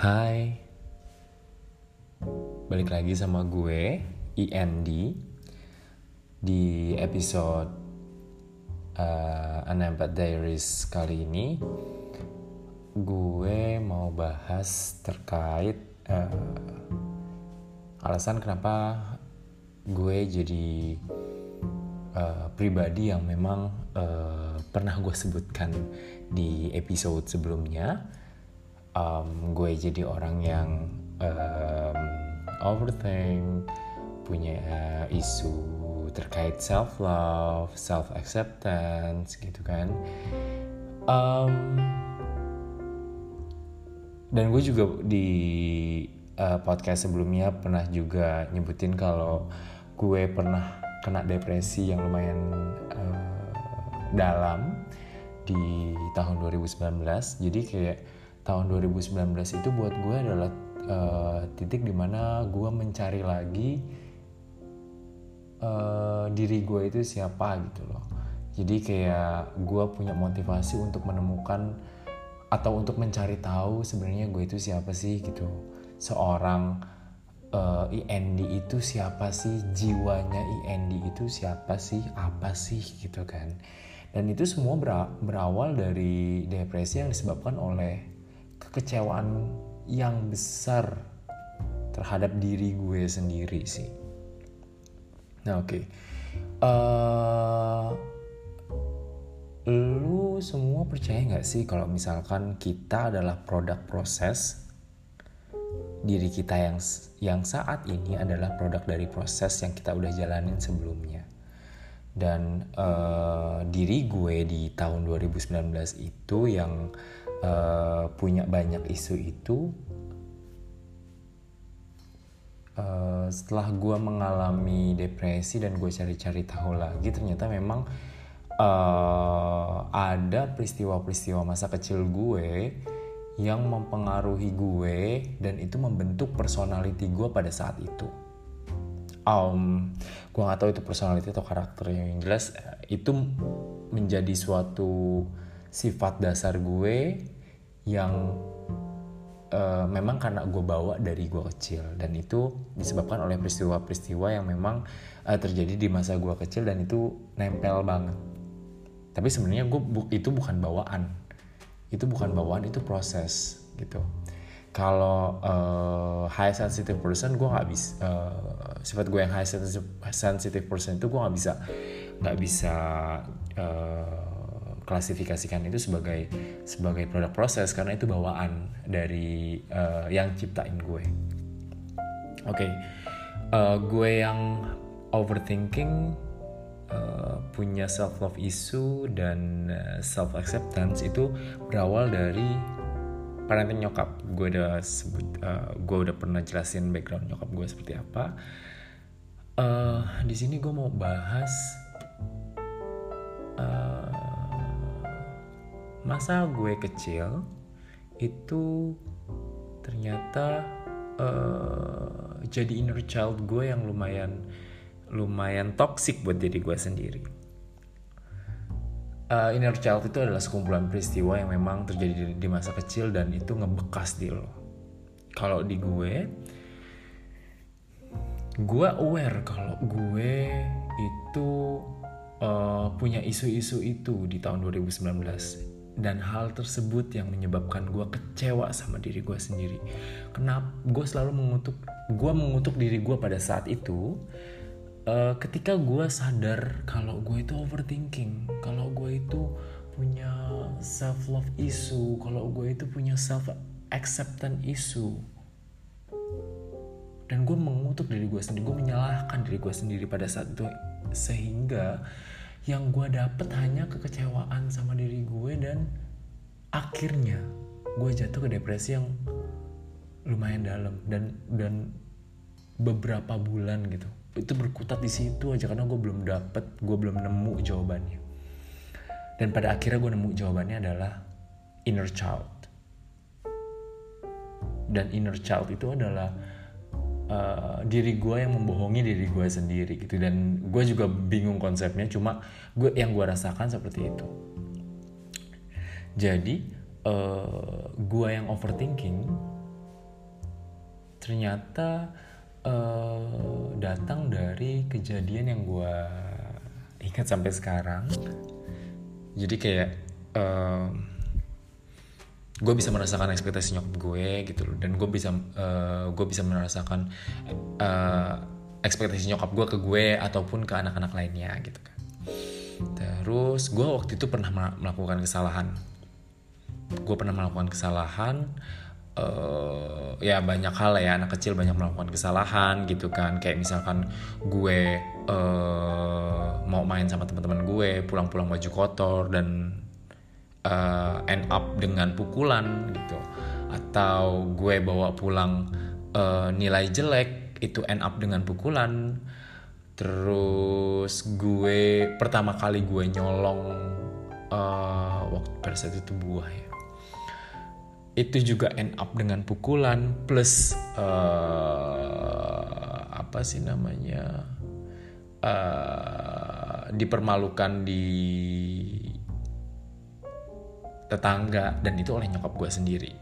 Hai, balik lagi sama gue, IND, di episode uh, Unemployed Diaries kali ini. Gue mau bahas terkait uh, alasan kenapa gue jadi uh, pribadi yang memang uh, pernah gue sebutkan di episode sebelumnya um, gue jadi orang yang um, overthink punya uh, isu terkait self love self acceptance gitu kan. Um, dan gue juga di uh, podcast sebelumnya pernah juga nyebutin kalau gue pernah kena depresi yang lumayan uh, dalam di tahun 2019 jadi kayak tahun 2019 itu buat gue adalah uh, titik di mana gue mencari lagi uh, diri gue itu siapa gitu loh. Jadi kayak gue punya motivasi untuk menemukan atau untuk mencari tahu sebenarnya gue itu siapa sih gitu. Seorang uh, IND itu siapa sih? Jiwanya IND itu siapa sih? Apa sih? Gitu kan. Dan itu semua berawal dari depresi yang disebabkan oleh kekecewaan yang besar terhadap diri gue sendiri sih. Nah oke, okay. uh, eh, lu semua percaya nggak sih kalau misalkan kita adalah produk proses diri kita yang yang saat ini adalah produk dari proses yang kita udah jalanin sebelumnya dan uh, diri gue di tahun 2019 itu yang uh, punya banyak isu itu uh, setelah gue mengalami depresi dan gue cari-cari tahu lagi ternyata memang uh, ada peristiwa-peristiwa masa kecil gue yang mempengaruhi gue dan itu membentuk personality gue pada saat itu. Um, gue gak tahu itu personality atau karakter yang jelas itu menjadi suatu sifat dasar gue yang uh, memang karena gue bawa dari gue kecil. Dan itu disebabkan oleh peristiwa-peristiwa yang memang uh, terjadi di masa gue kecil dan itu nempel banget. Tapi sebenarnya gue bu itu bukan bawaan. Itu bukan bawaan itu proses gitu. Kalau uh, high sensitive person gue nggak bisa uh, sifat gue yang high sensitive, person itu gue nggak bisa nggak bisa uh, klasifikasikan itu sebagai sebagai produk proses karena itu bawaan dari uh, yang ciptain gue. Oke, okay. uh, gue yang overthinking uh, punya self love issue dan self acceptance itu berawal dari parenting nyokap. Gue udah sebut, uh, gue udah pernah jelasin background nyokap gue seperti apa. Uh, di sini gue mau bahas masa gue kecil itu ternyata uh, jadi inner child gue yang lumayan lumayan toxic buat diri gue sendiri. Uh, inner child itu adalah sekumpulan peristiwa yang memang terjadi di, masa kecil dan itu ngebekas di lo. Kalau di gue, gue aware kalau gue itu uh, punya isu-isu itu di tahun 2019 dan hal tersebut yang menyebabkan gue kecewa sama diri gue sendiri. Kenapa gue selalu mengutuk gue mengutuk diri gue pada saat itu uh, ketika gue sadar kalau gue itu overthinking, kalau gue itu punya self love issue, kalau gue itu punya self acceptance issue. Dan gue mengutuk diri gue sendiri, gue menyalahkan diri gue sendiri pada saat itu sehingga yang gue dapet hanya kekecewaan sama diri gue dan akhirnya gue jatuh ke depresi yang lumayan dalam dan dan beberapa bulan gitu. Itu berkutat di situ aja karena gue belum dapet gue belum nemu jawabannya. Dan pada akhirnya gue nemu jawabannya adalah inner child. Dan inner child itu adalah uh, diri gue yang membohongi diri gue sendiri gitu. Dan gue juga bingung konsepnya cuma gue yang gue rasakan seperti itu. Jadi uh, gue yang overthinking ternyata uh, datang dari kejadian yang gue ingat sampai sekarang. Jadi kayak uh, gue bisa merasakan ekspektasi nyokap gue gitu loh. Dan gue bisa uh, gue bisa merasakan uh, ekspektasi nyokap gue ke gue ataupun ke anak-anak lainnya gitu kan. Terus gue waktu itu pernah melakukan kesalahan. Gue pernah melakukan kesalahan uh, ya banyak hal ya. Anak kecil banyak melakukan kesalahan gitu kan. Kayak misalkan gue uh, mau main sama teman-teman gue pulang-pulang baju kotor dan uh, end up dengan pukulan gitu. Atau gue bawa pulang uh, nilai jelek itu end up dengan pukulan. Terus gue pertama kali gue nyolong uh, waktu pada saat itu buah ya. Itu juga end up dengan pukulan plus uh, apa sih namanya uh, dipermalukan di tetangga dan itu oleh nyokap gue sendiri.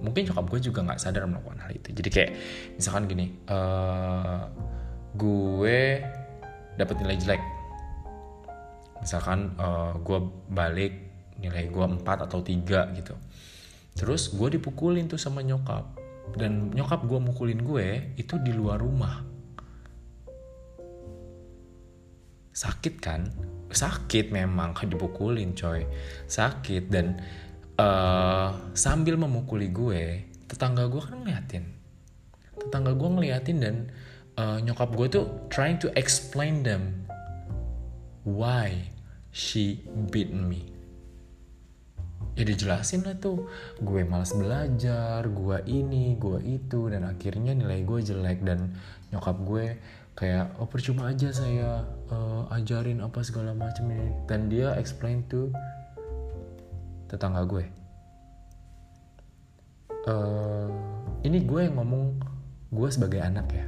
Mungkin nyokap gue juga nggak sadar melakukan hal itu. Jadi kayak misalkan gini uh, gue dapat nilai jelek. Misalkan uh, gue balik nilai gue 4 atau 3 gitu. Terus gue dipukulin tuh sama nyokap. Dan nyokap gue mukulin gue itu di luar rumah. Sakit kan sakit memang dipukulin coy. Sakit dan uh, sambil memukuli gue tetangga gue kan ngeliatin. Tetangga gue ngeliatin dan uh, nyokap gue tuh trying to explain them why she beat me. Ya dijelasin lah tuh. Gue malas belajar gue ini gue itu dan akhirnya nilai gue jelek dan nyokap gue kayak oh percuma aja saya uh, ajarin apa segala macam ini. Dan dia explain to tetangga gue. Uh, ini gue yang ngomong gue sebagai anak ya.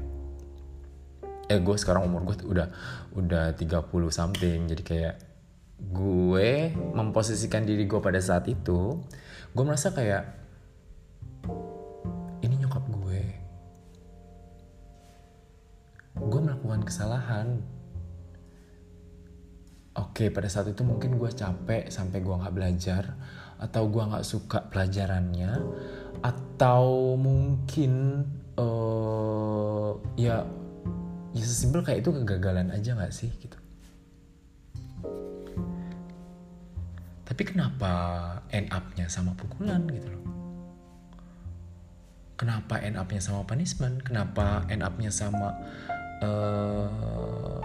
Eh gue sekarang umur gue udah udah 30 something. Jadi kayak gue memposisikan diri gue pada saat itu gue merasa kayak melakukan kesalahan. Oke pada saat itu mungkin gue capek sampai gue nggak belajar atau gue nggak suka pelajarannya atau mungkin uh, ya ya sesimpel kayak itu kegagalan aja nggak sih gitu. Tapi kenapa end up-nya sama pukulan gitu loh? Kenapa end up-nya sama punishment? Kenapa end up-nya sama uh,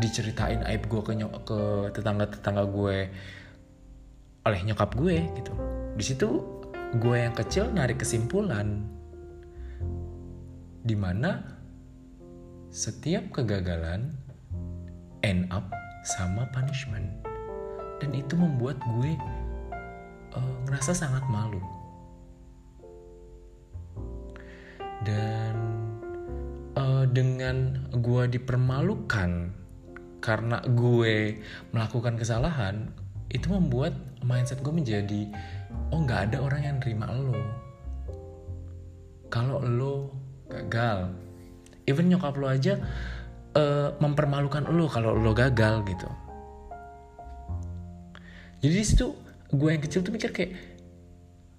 diceritain aib gue ke ke tetangga tetangga gue oleh nyokap gue gitu. Di situ gue yang kecil narik kesimpulan di mana setiap kegagalan end up sama punishment. Dan itu membuat gue uh, ngerasa sangat malu. Dan dengan gue dipermalukan karena gue melakukan kesalahan itu membuat mindset gue menjadi oh nggak ada orang yang nerima lo. Kalau lo gagal even nyokap lo aja uh, mempermalukan lo kalau lo gagal gitu. Jadi di situ gue yang kecil tuh mikir kayak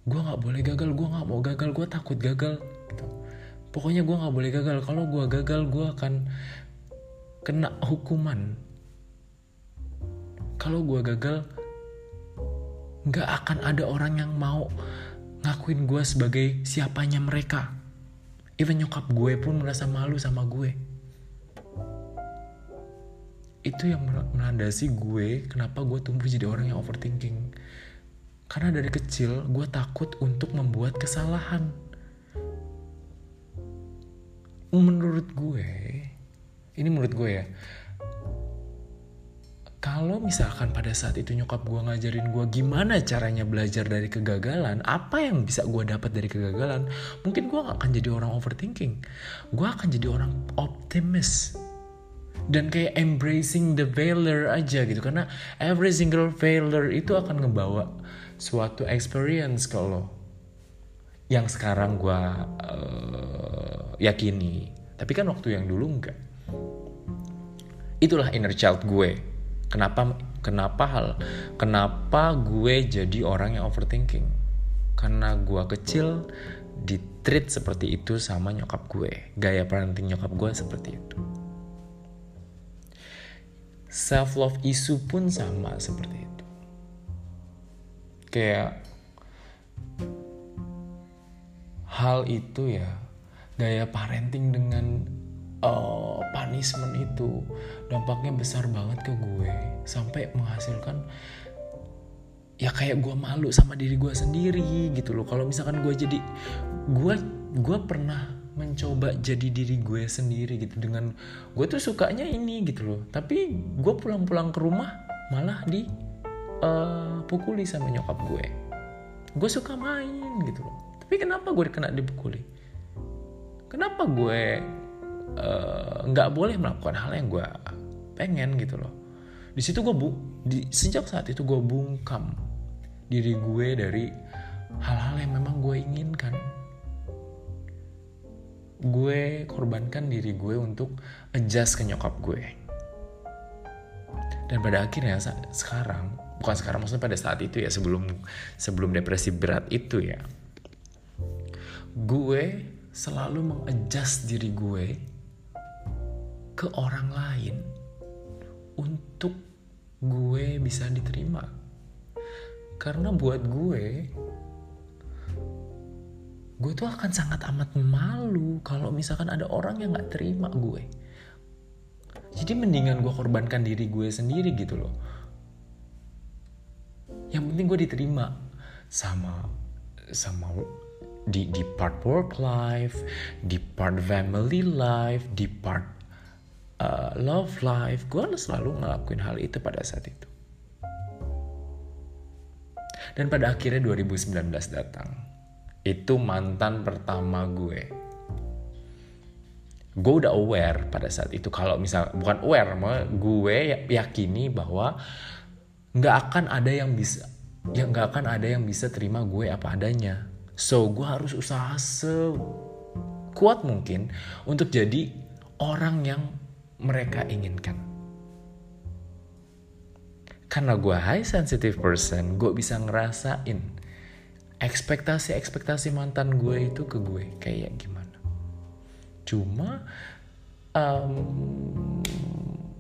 gue nggak boleh gagal gue nggak mau gagal gue takut gagal gitu pokoknya gue nggak boleh gagal. Kalau gue gagal gue akan kena hukuman. Kalau gue gagal nggak akan ada orang yang mau ngakuin gue sebagai siapanya mereka. Even nyokap gue pun merasa malu sama gue. Itu yang melandasi gue kenapa gue tumbuh jadi orang yang overthinking. Karena dari kecil gue takut untuk membuat kesalahan menurut gue ini menurut gue ya kalau misalkan pada saat itu nyokap gue ngajarin gue gimana caranya belajar dari kegagalan, apa yang bisa gue dapat dari kegagalan, mungkin gue gak akan jadi orang overthinking. Gue akan jadi orang optimis. Dan kayak embracing the failure aja gitu. Karena every single failure itu akan ngebawa suatu experience kalau yang sekarang gue uh, yakini. Tapi kan waktu yang dulu enggak. Itulah inner child gue. Kenapa kenapa hal kenapa gue jadi orang yang overthinking? Karena gue kecil di treat seperti itu sama nyokap gue. Gaya parenting nyokap gue seperti itu. Self love isu pun sama seperti itu. Kayak hal itu ya gaya parenting dengan uh, punishment itu dampaknya besar banget ke gue. Sampai menghasilkan ya kayak gue malu sama diri gue sendiri gitu loh. Kalau misalkan gue jadi gue gue pernah mencoba jadi diri gue sendiri gitu. Dengan gue tuh sukanya ini gitu loh. Tapi gue pulang-pulang ke rumah malah di uh, pukuli sama nyokap gue. Gue suka main gitu loh tapi kenapa gue kena dipukuli kenapa gue eh, nggak uh, boleh melakukan hal yang gue pengen gitu loh? Di situ gue bu di sejak saat itu gue bungkam diri gue dari hal-hal yang memang gue inginkan. Gue korbankan diri gue untuk adjust ke nyokap gue. Dan pada akhirnya sekarang bukan sekarang maksudnya pada saat itu ya sebelum sebelum depresi berat itu ya gue selalu mengadjust diri gue ke orang lain untuk gue bisa diterima. Karena buat gue, gue tuh akan sangat amat malu kalau misalkan ada orang yang gak terima gue. Jadi mendingan gue korbankan diri gue sendiri gitu loh. Yang penting gue diterima sama sama di di part work life, di part family life, di part uh, love life, gue selalu ngelakuin hal itu pada saat itu. Dan pada akhirnya 2019 datang. Itu mantan pertama gue. Gue udah aware pada saat itu kalau misal bukan aware, gue ya, yakini bahwa nggak akan ada yang bisa yang nggak akan ada yang bisa terima gue apa adanya So gue harus usaha sekuat mungkin untuk jadi orang yang mereka inginkan. Karena gue high sensitive person, gue bisa ngerasain ekspektasi-ekspektasi mantan gue itu ke gue kayak gimana. Cuma um,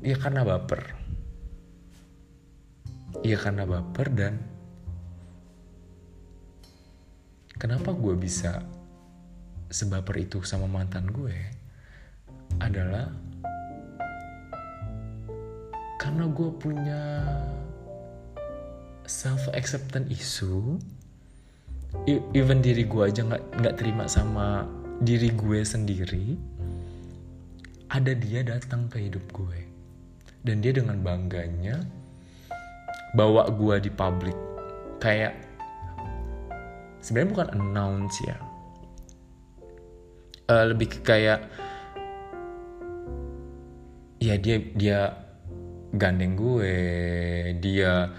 ya karena baper. Ya karena baper dan kenapa gue bisa sebaper itu sama mantan gue adalah karena gue punya self acceptance isu even diri gue aja nggak nggak terima sama diri gue sendiri ada dia datang ke hidup gue. Dan dia dengan bangganya bawa gue di publik kayak sebenarnya bukan announce ya. Uh, lebih ke kayak ya dia dia gandeng gue dia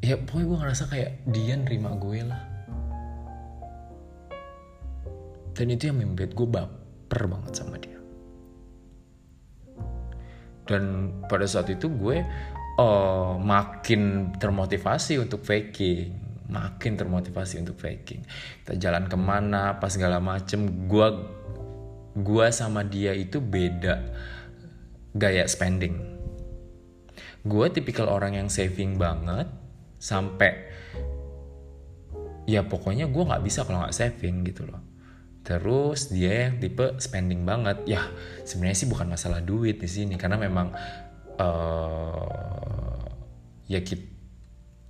ya pokoknya gue ngerasa kayak dia nerima gue lah. Dan itu yang membuat gue baper banget sama dia. Dan pada saat itu gue uh, makin termotivasi untuk faking makin termotivasi untuk faking. Kita jalan ke mana pas segala macem. Gua gua sama dia itu beda gaya spending. Gue tipikal orang yang saving banget sampai ya pokoknya gue nggak bisa kalau nggak saving gitu loh. Terus dia yang tipe spending banget. Ya sebenarnya sih bukan masalah duit di sini. Karena memang uh, ya kita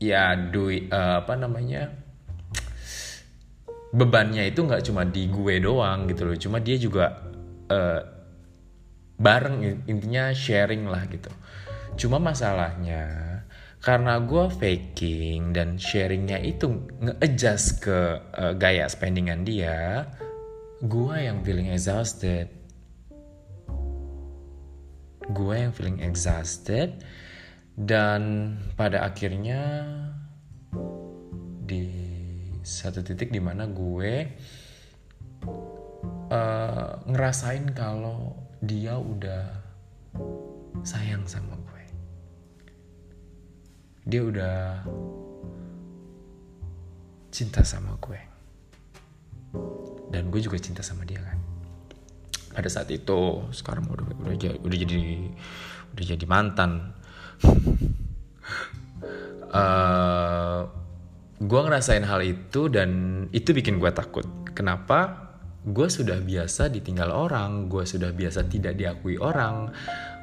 ya duit uh, apa namanya bebannya itu nggak cuma di gue doang gitu loh. Cuma dia juga uh, bareng intinya sharing lah gitu. Cuma masalahnya karena gue faking dan sharingnya itu nge-adjust ke uh, gaya spendingan dia gue yang feeling exhausted. Gue yang feeling exhausted dan pada akhirnya di satu titik di mana gue uh, ngerasain kalau dia udah sayang sama gue. Dia udah cinta sama gue. Dan gue juga cinta sama dia kan? Pada saat itu sekarang udah udah, udah jadi udah jadi mantan uh, gue ngerasain hal itu dan itu bikin gue takut. Kenapa? Gue sudah biasa ditinggal orang gue sudah biasa tidak diakui orang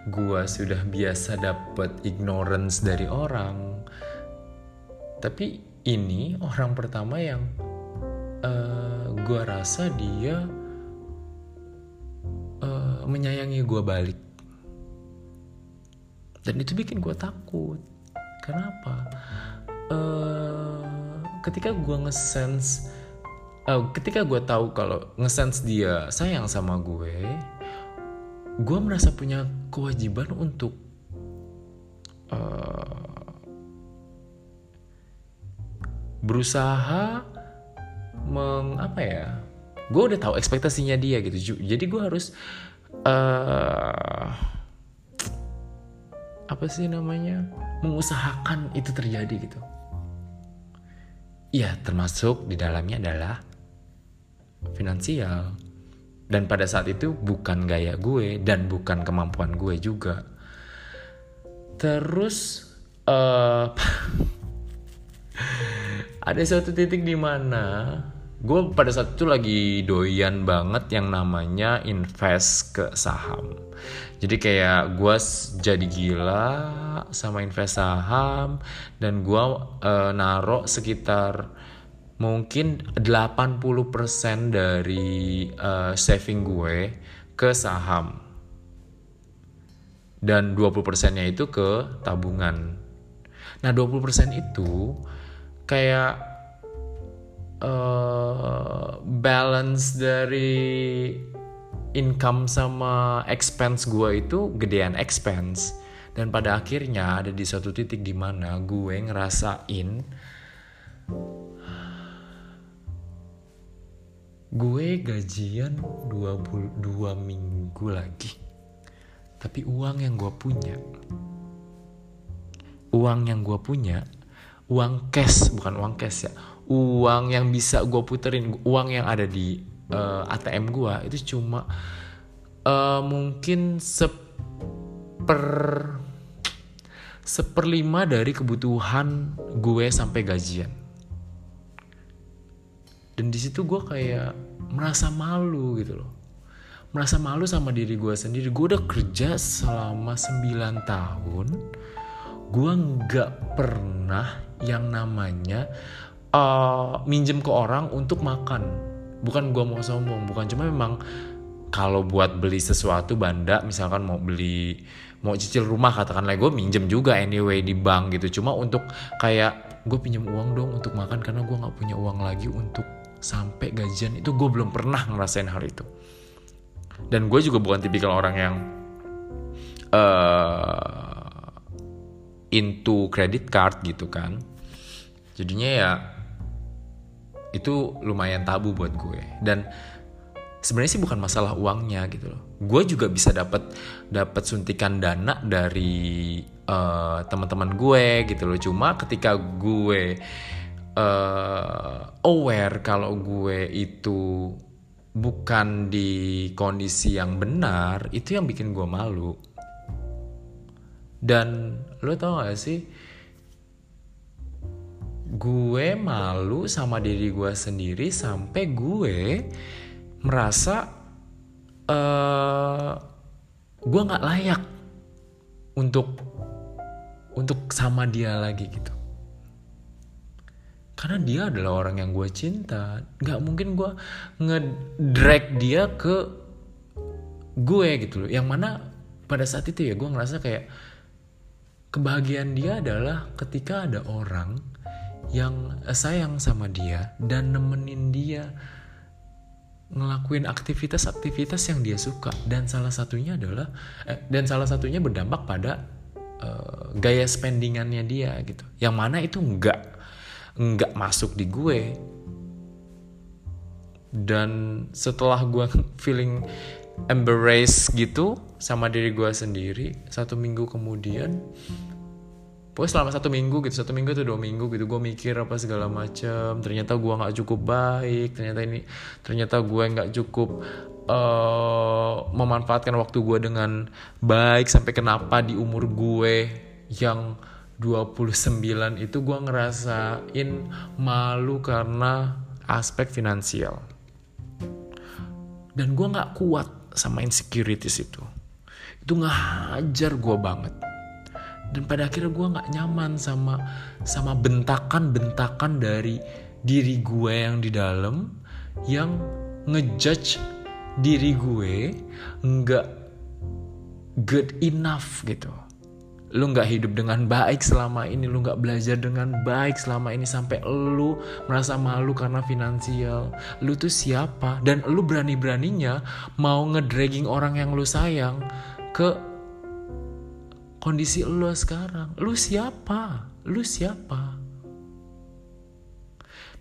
gue sudah biasa dapet ignorance dari orang. Tapi ini orang pertama yang uh, eh, gue rasa dia uh, menyayangi gue balik dan itu bikin gue takut. Kenapa? Uh, ketika gue ngesense uh, ketika gue tahu kalau ngesense dia sayang sama gue gue merasa punya kewajiban untuk uh, berusaha meng apa ya gue udah tahu ekspektasinya dia gitu. Jadi gue harus uh, apa sih namanya mengusahakan itu terjadi gitu Ya, termasuk di dalamnya adalah finansial. Dan pada saat itu bukan gaya gue dan bukan kemampuan gue juga. Terus uh, ada suatu titik di mana gue pada saat itu lagi doyan banget yang namanya invest ke saham. Jadi kayak gue jadi gila sama invest saham dan gue uh, narok sekitar mungkin 80% dari uh, saving gue ke saham. Dan 20% nya itu ke tabungan. Nah 20% itu kayak uh, balance dari income sama expense gue itu gedean expense. Dan pada akhirnya ada di suatu titik di mana gue ngerasain gue gajian dua, dua minggu lagi. Tapi uang yang gue punya uang yang gue punya uang cash bukan uang cash ya uang yang bisa gue puterin uang yang ada di uh, eh, ATM gue itu cuma uh, mungkin seper seperlima dari kebutuhan gue sampai gajian. Dan di situ gue kayak merasa malu gitu loh. Merasa malu sama diri gue sendiri. Gue udah kerja selama 9 tahun. Gue nggak pernah yang namanya uh, minjem ke orang untuk makan. Bukan gue mau sombong bukan. Cuma memang kalau buat beli sesuatu banda misalkan mau beli mau cicil rumah katakanlah gue minjem juga anyway di bank gitu. Cuma untuk kayak gue pinjam uang dong untuk makan karena gue nggak punya uang lagi untuk sampai gajian itu. Gue belum pernah ngerasain hal itu. Dan gue juga bukan tipikal orang yang uh, into credit card gitu kan. Jadinya ya itu lumayan tabu buat gue. Dan sebenarnya sih bukan masalah uangnya gitu loh. Gue juga bisa dapat dapat suntikan dana dari uh, teman-teman gue gitu loh. Cuma ketika gue uh, aware kalau gue itu bukan di kondisi yang benar itu yang bikin gue malu. Dan lo tau gak sih gue malu sama diri gue sendiri sampai gue merasa uh, gue nggak layak untuk untuk sama dia lagi gitu. Karena dia adalah orang yang gue cinta. Nggak mungkin gue ngedrag dia ke gue gitu loh. Yang mana pada saat itu ya gue ngerasa kayak kebahagiaan dia adalah ketika ada orang yang sayang sama dia dan nemenin dia ngelakuin aktivitas-aktivitas yang dia suka. Dan salah satunya adalah eh, dan salah satunya berdampak pada uh, gaya spendingannya dia gitu. Yang mana itu enggak enggak masuk di gue. Dan setelah gue feeling embrace gitu sama diri gue sendiri satu minggu kemudian pokoknya selama satu minggu gitu satu minggu atau dua minggu gitu gue mikir apa segala macam ternyata gue nggak cukup baik ternyata ini ternyata gue nggak cukup uh, memanfaatkan waktu gue dengan baik sampai kenapa di umur gue yang 29 itu gue ngerasain malu karena aspek finansial. Dan gue nggak kuat sama insecurities itu. Itu ngajar gue banget dan pada akhirnya gue nggak nyaman sama sama bentakan-bentakan dari diri gue yang di dalam yang ngejudge diri gue nggak good enough gitu. Lu nggak hidup dengan baik selama ini lu nggak belajar dengan baik selama ini sampai lu merasa malu karena finansial. Lu tuh siapa? Dan lu berani beraninya mau ngedragging orang yang lu sayang ke kondisi lu sekarang. Lu siapa? Lu siapa?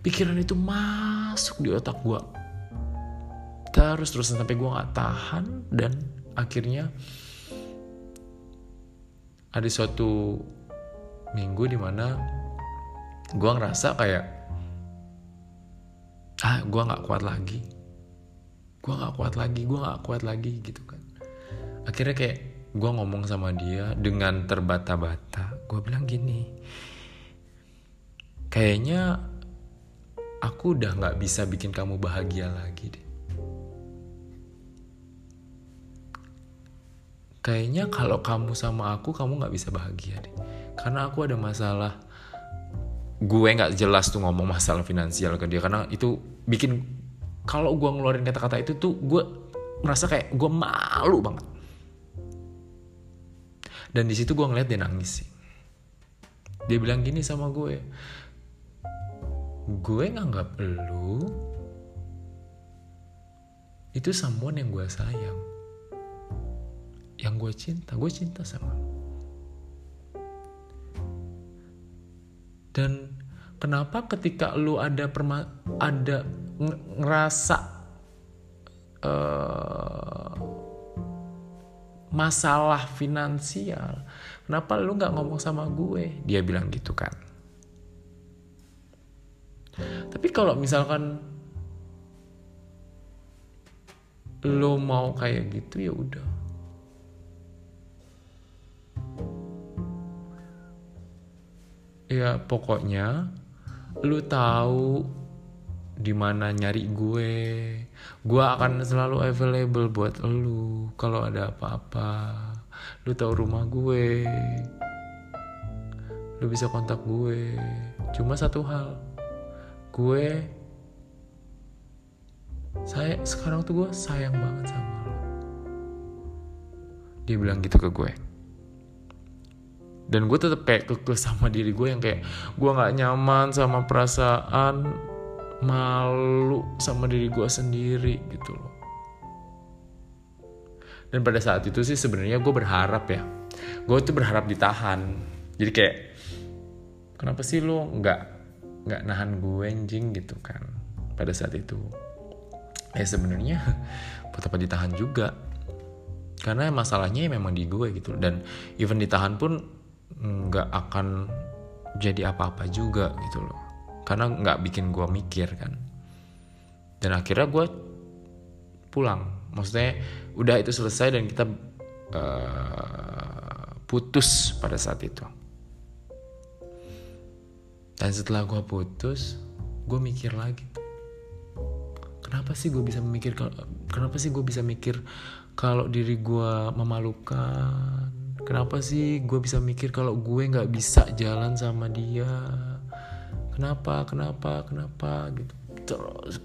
Pikiran itu masuk di otak gue terus terus sampai gue nggak tahan dan akhirnya ada suatu minggu di mana gue ngerasa kayak ah gue nggak kuat lagi. Gue nggak kuat lagi gue nggak kuat lagi gitu kan. Akhirnya kayak gue ngomong sama dia dengan terbata-bata. Gue bilang gini kayaknya aku udah nggak bisa bikin kamu bahagia lagi deh. Kayaknya kalau kamu sama aku kamu nggak bisa bahagia deh. Karena aku ada masalah. Gue nggak jelas tuh ngomong masalah finansial ke dia. Karena itu bikin kalau gue ngeluarin kata-kata itu tuh gue merasa kayak gue malu banget dan di situ gue ngeliat dia nangis sih. Dia bilang gini sama gue gue nganggap lu itu someone yang gue sayang yang gue cinta gue cinta sama dan kenapa ketika lu ada perma ada ngerasa uh, masalah finansial kenapa lu nggak ngomong sama gue? Dia bilang gitu kan. Tapi kalau misalkan lo mau kayak gitu ya udah. Ya pokoknya lu tahu di mana nyari gue. Gue akan selalu available buat lu kalau ada apa-apa. Lu tahu rumah gue. Lu bisa kontak gue. Cuma satu hal. Gue saya sekarang tuh gue sayang banget sama lo dia bilang gitu ke gue. Dan gue tetap kayak kekeh sama diri gue yang kayak gue nggak nyaman sama perasaan malu sama diri gue sendiri gitu loh. Dan pada saat itu sih sebenarnya gue berharap ya. Gue tuh berharap ditahan. Jadi kayak kenapa sih lo nggak nggak nahan gue anjing gitu kan pada saat itu. Ya sebenarnya buat apa ditahan juga. Karena masalahnya memang di gue gitu dan even ditahan pun nggak akan jadi apa-apa juga gitu loh karena nggak bikin gue mikir kan. Dan akhirnya gue pulang. Maksudnya udah itu selesai dan kita uh, putus pada saat itu. Dan setelah gue putus gue mikir lagi. Kenapa sih gue bisa mikir kenapa sih gue bisa mikir kalau diri gue memalukan? Kenapa sih gue bisa mikir kalau gue nggak bisa jalan sama dia kenapa kenapa kenapa gitu. Terus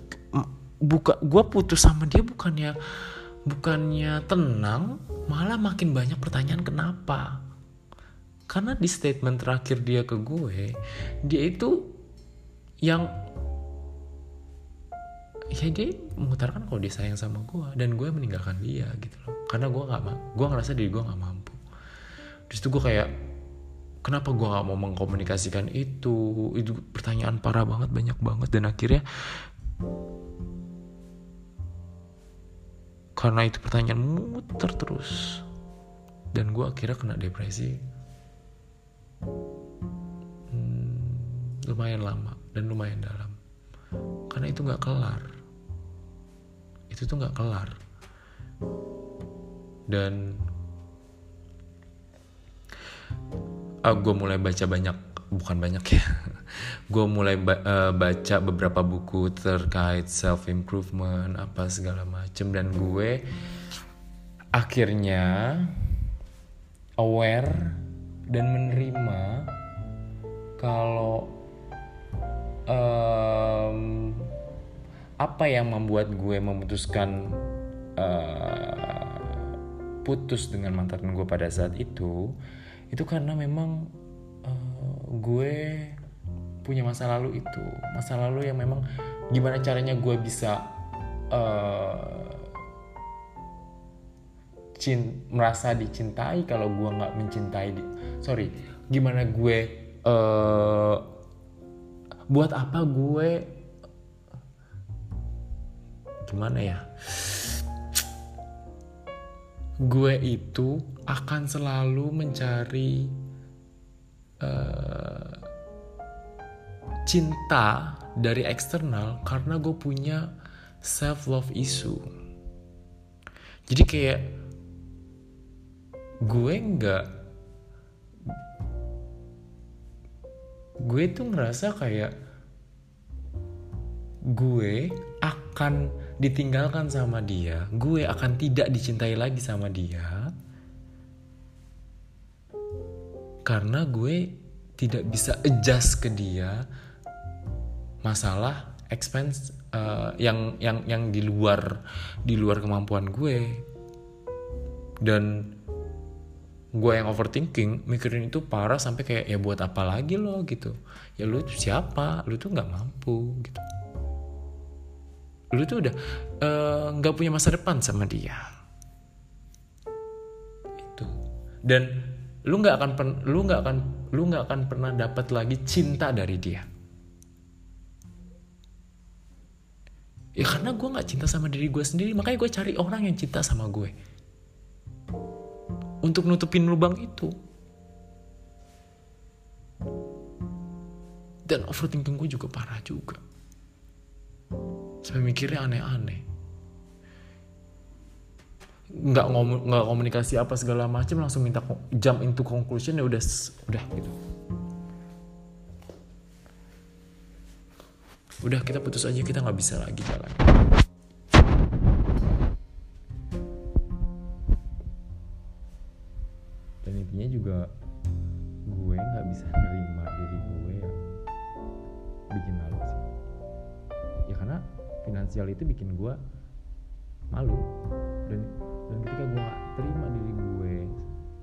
buka gue putus sama dia bukannya bukannya tenang malah makin banyak pertanyaan kenapa. Karena di statement terakhir dia ke gue dia itu yang ya dia mengutarakan kalau dia sayang sama gue dan gue meninggalkan dia gitu loh. Karena gue nggak gue ngerasa diri gue nggak mampu. Di situ gue kayak kenapa gue nggak mau mengkomunikasikan itu? Itu pertanyaan parah banget banyak banget. Dan akhirnya karena itu pertanyaan muter terus. Dan gue akhirnya kena depresi. Hmm, lumayan lama dan lumayan dalam. Karena itu nggak kelar. Itu tuh nggak kelar. Dan uh, ah, gue mulai baca banyak bukan banyak ya. Gue mulai ba uh, baca beberapa buku terkait self improvement apa segala macem dan gue akhirnya aware dan menerima kalau um, apa yang membuat gue memutuskan uh, putus dengan mantan gue pada saat itu itu karena memang uh, gue punya masa lalu itu. Masa lalu yang memang gimana caranya gue bisa uh, cint merasa dicintai kalau gue nggak mencintai di sorry gimana gue uh, buat apa gue gimana ya gue itu akan selalu mencari uh, cinta dari eksternal karena gue punya self love issue. Jadi kayak gue nggak gue tuh ngerasa kayak gue akan ditinggalkan sama dia, gue akan tidak dicintai lagi sama dia. Karena gue tidak bisa adjust ke dia masalah expense uh, yang yang yang di luar di luar kemampuan gue. Dan gue yang overthinking mikirin itu parah sampai kayak ya buat apa lagi lo? gitu. Ya lu siapa? Lu tuh nggak mampu gitu lu tuh udah eh, nggak uh, punya masa depan sama dia. Itu. Dan lu nggak akan lu nggak akan lu nggak akan pernah dapat lagi cinta dari dia. Ya karena gue nggak cinta sama diri gue sendiri makanya gue cari orang yang cinta sama gue. Untuk nutupin lubang itu. Dan overthinking gue juga parah juga sampai mikirnya aneh-aneh. Nggak ngomong nggak komunikasi apa segala macam langsung minta jump into conclusion ya udah udah gitu. Udah kita putus aja kita nggak bisa lagi jalan finansial itu bikin gue malu. Dan dan ketika gue gak terima diri gue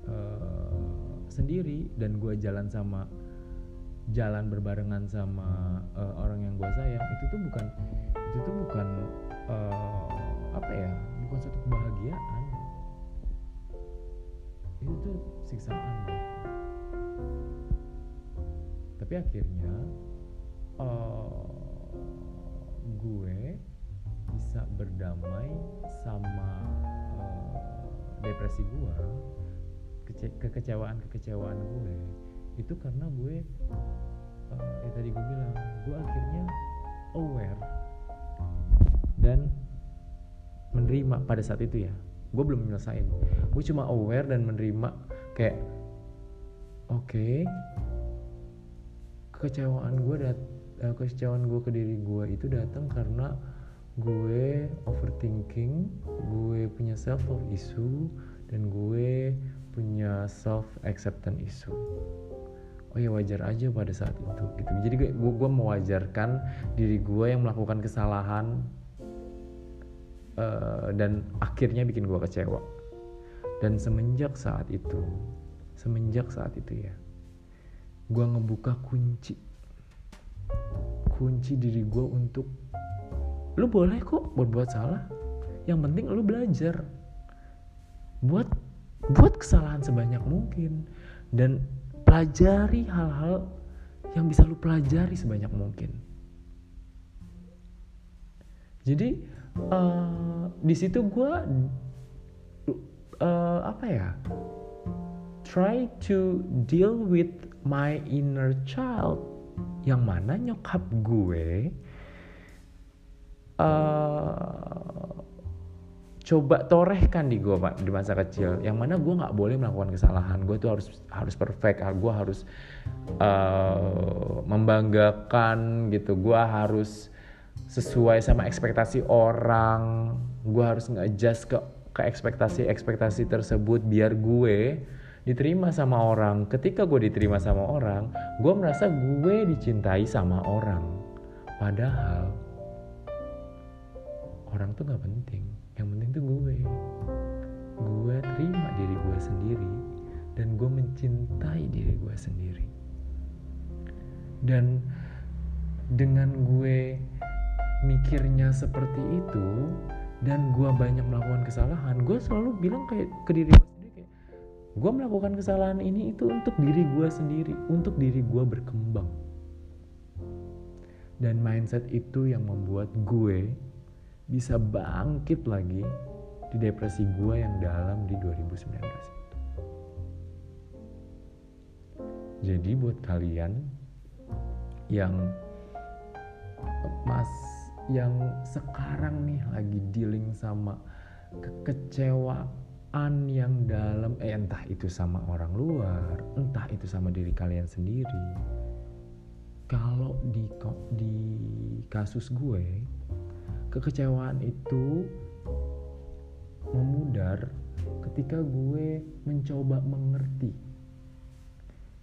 uh, sendiri dan gue jalan sama jalan berbarengan sama uh, orang yang gue sayang itu tuh bukan itu tuh bukan uh, apa ya bukan suatu kebahagiaan. Itu tuh siksaan. Tapi akhirnya uh, gue bisa berdamai sama uh, depresi gue kece kekecewaan kekecewaan gue. Itu karena gue uh, ya tadi gue bilang gue akhirnya aware dan menerima pada saat itu ya. Gue belum menyelesaikan. Gue cuma aware dan menerima kayak oke okay, kekecewaan gue dat uh, kekecewaan gue ke diri gue itu datang karena gue overthinking gue punya self love issue dan gue punya self acceptance issue oh ya wajar aja pada saat itu gitu. Jadi gue gue mewajarkan diri gue yang melakukan kesalahan uh, dan akhirnya bikin gue kecewa. Dan semenjak saat itu semenjak saat itu ya gue ngebuka kunci. Kunci diri gue untuk lu boleh kok buat buat salah. Yang penting lu belajar. Buat buat kesalahan sebanyak mungkin. Dan pelajari hal-hal yang bisa lu pelajari sebanyak mungkin. Jadi uh, di situ gue uh, apa ya? Try to deal with my inner child. Yang mana nyokap gue uh, coba torehkan di gue pak di masa kecil. Yang mana gue nggak boleh melakukan kesalahan. Gue tuh harus harus perfect. Gue harus uh, membanggakan gitu. Gue harus sesuai sama ekspektasi orang. Gue harus nge-adjust ke ke ekspektasi ekspektasi tersebut biar gue diterima sama orang. Ketika gue diterima sama orang gue merasa gue dicintai sama orang. Padahal orang tuh nggak penting. Yang penting tuh gue. Gue terima diri gue sendiri dan gue mencintai diri gue sendiri. Dan dengan gue mikirnya seperti itu dan gue banyak melakukan kesalahan gue selalu bilang kayak ke diri gue sendiri kayak gue melakukan kesalahan ini itu untuk diri gue sendiri untuk diri gue berkembang. Dan mindset itu yang membuat gue bisa bangkit lagi di depresi gue yang dalam di 2019 itu. Jadi buat kalian yang mas yang sekarang nih lagi dealing sama kekecewaan yang dalam eh entah itu sama orang luar, entah itu sama diri kalian sendiri. Kalau di di kasus gue kekecewaan itu memudar ketika gue mencoba mengerti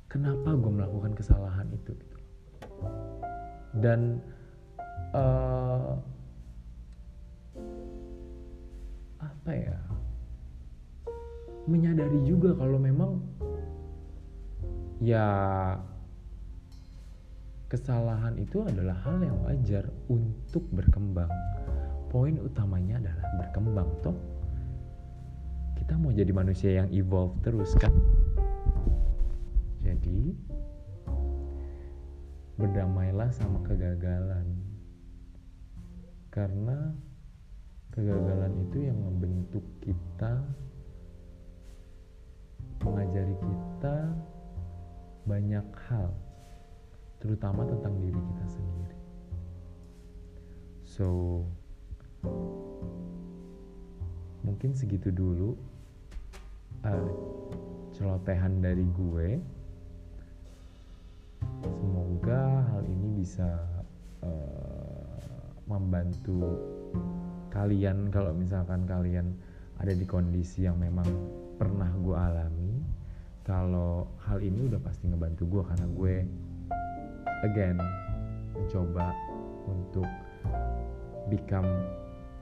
kenapa gue melakukan kesalahan itu gitu. dan uh, apa ya menyadari juga kalau memang ya kesalahan itu adalah hal yang wajar untuk berkembang. Poin utamanya adalah berkembang toh. Kita mau jadi manusia yang evolve terus kan? Jadi berdamailah sama kegagalan. Karena kegagalan itu yang membentuk kita mengajari kita banyak hal terutama tentang diri kita sendiri. So, mungkin segitu dulu uh, celotehan dari gue. Semoga hal ini bisa uh, membantu kalian kalau misalkan kalian ada di kondisi yang memang pernah gue alami. Kalau hal ini udah pasti ngebantu gue karena gue again mencoba untuk become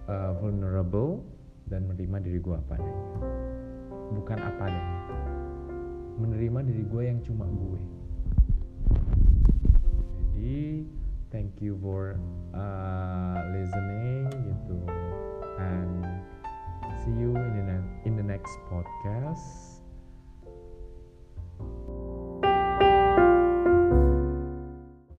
uh, vulnerable dan menerima diri gue apa adanya. Bukan apa adanya. Menerima diri gue yang cuma gue. Jadi thank you for uh, listening gitu. And see you in the, in the next podcast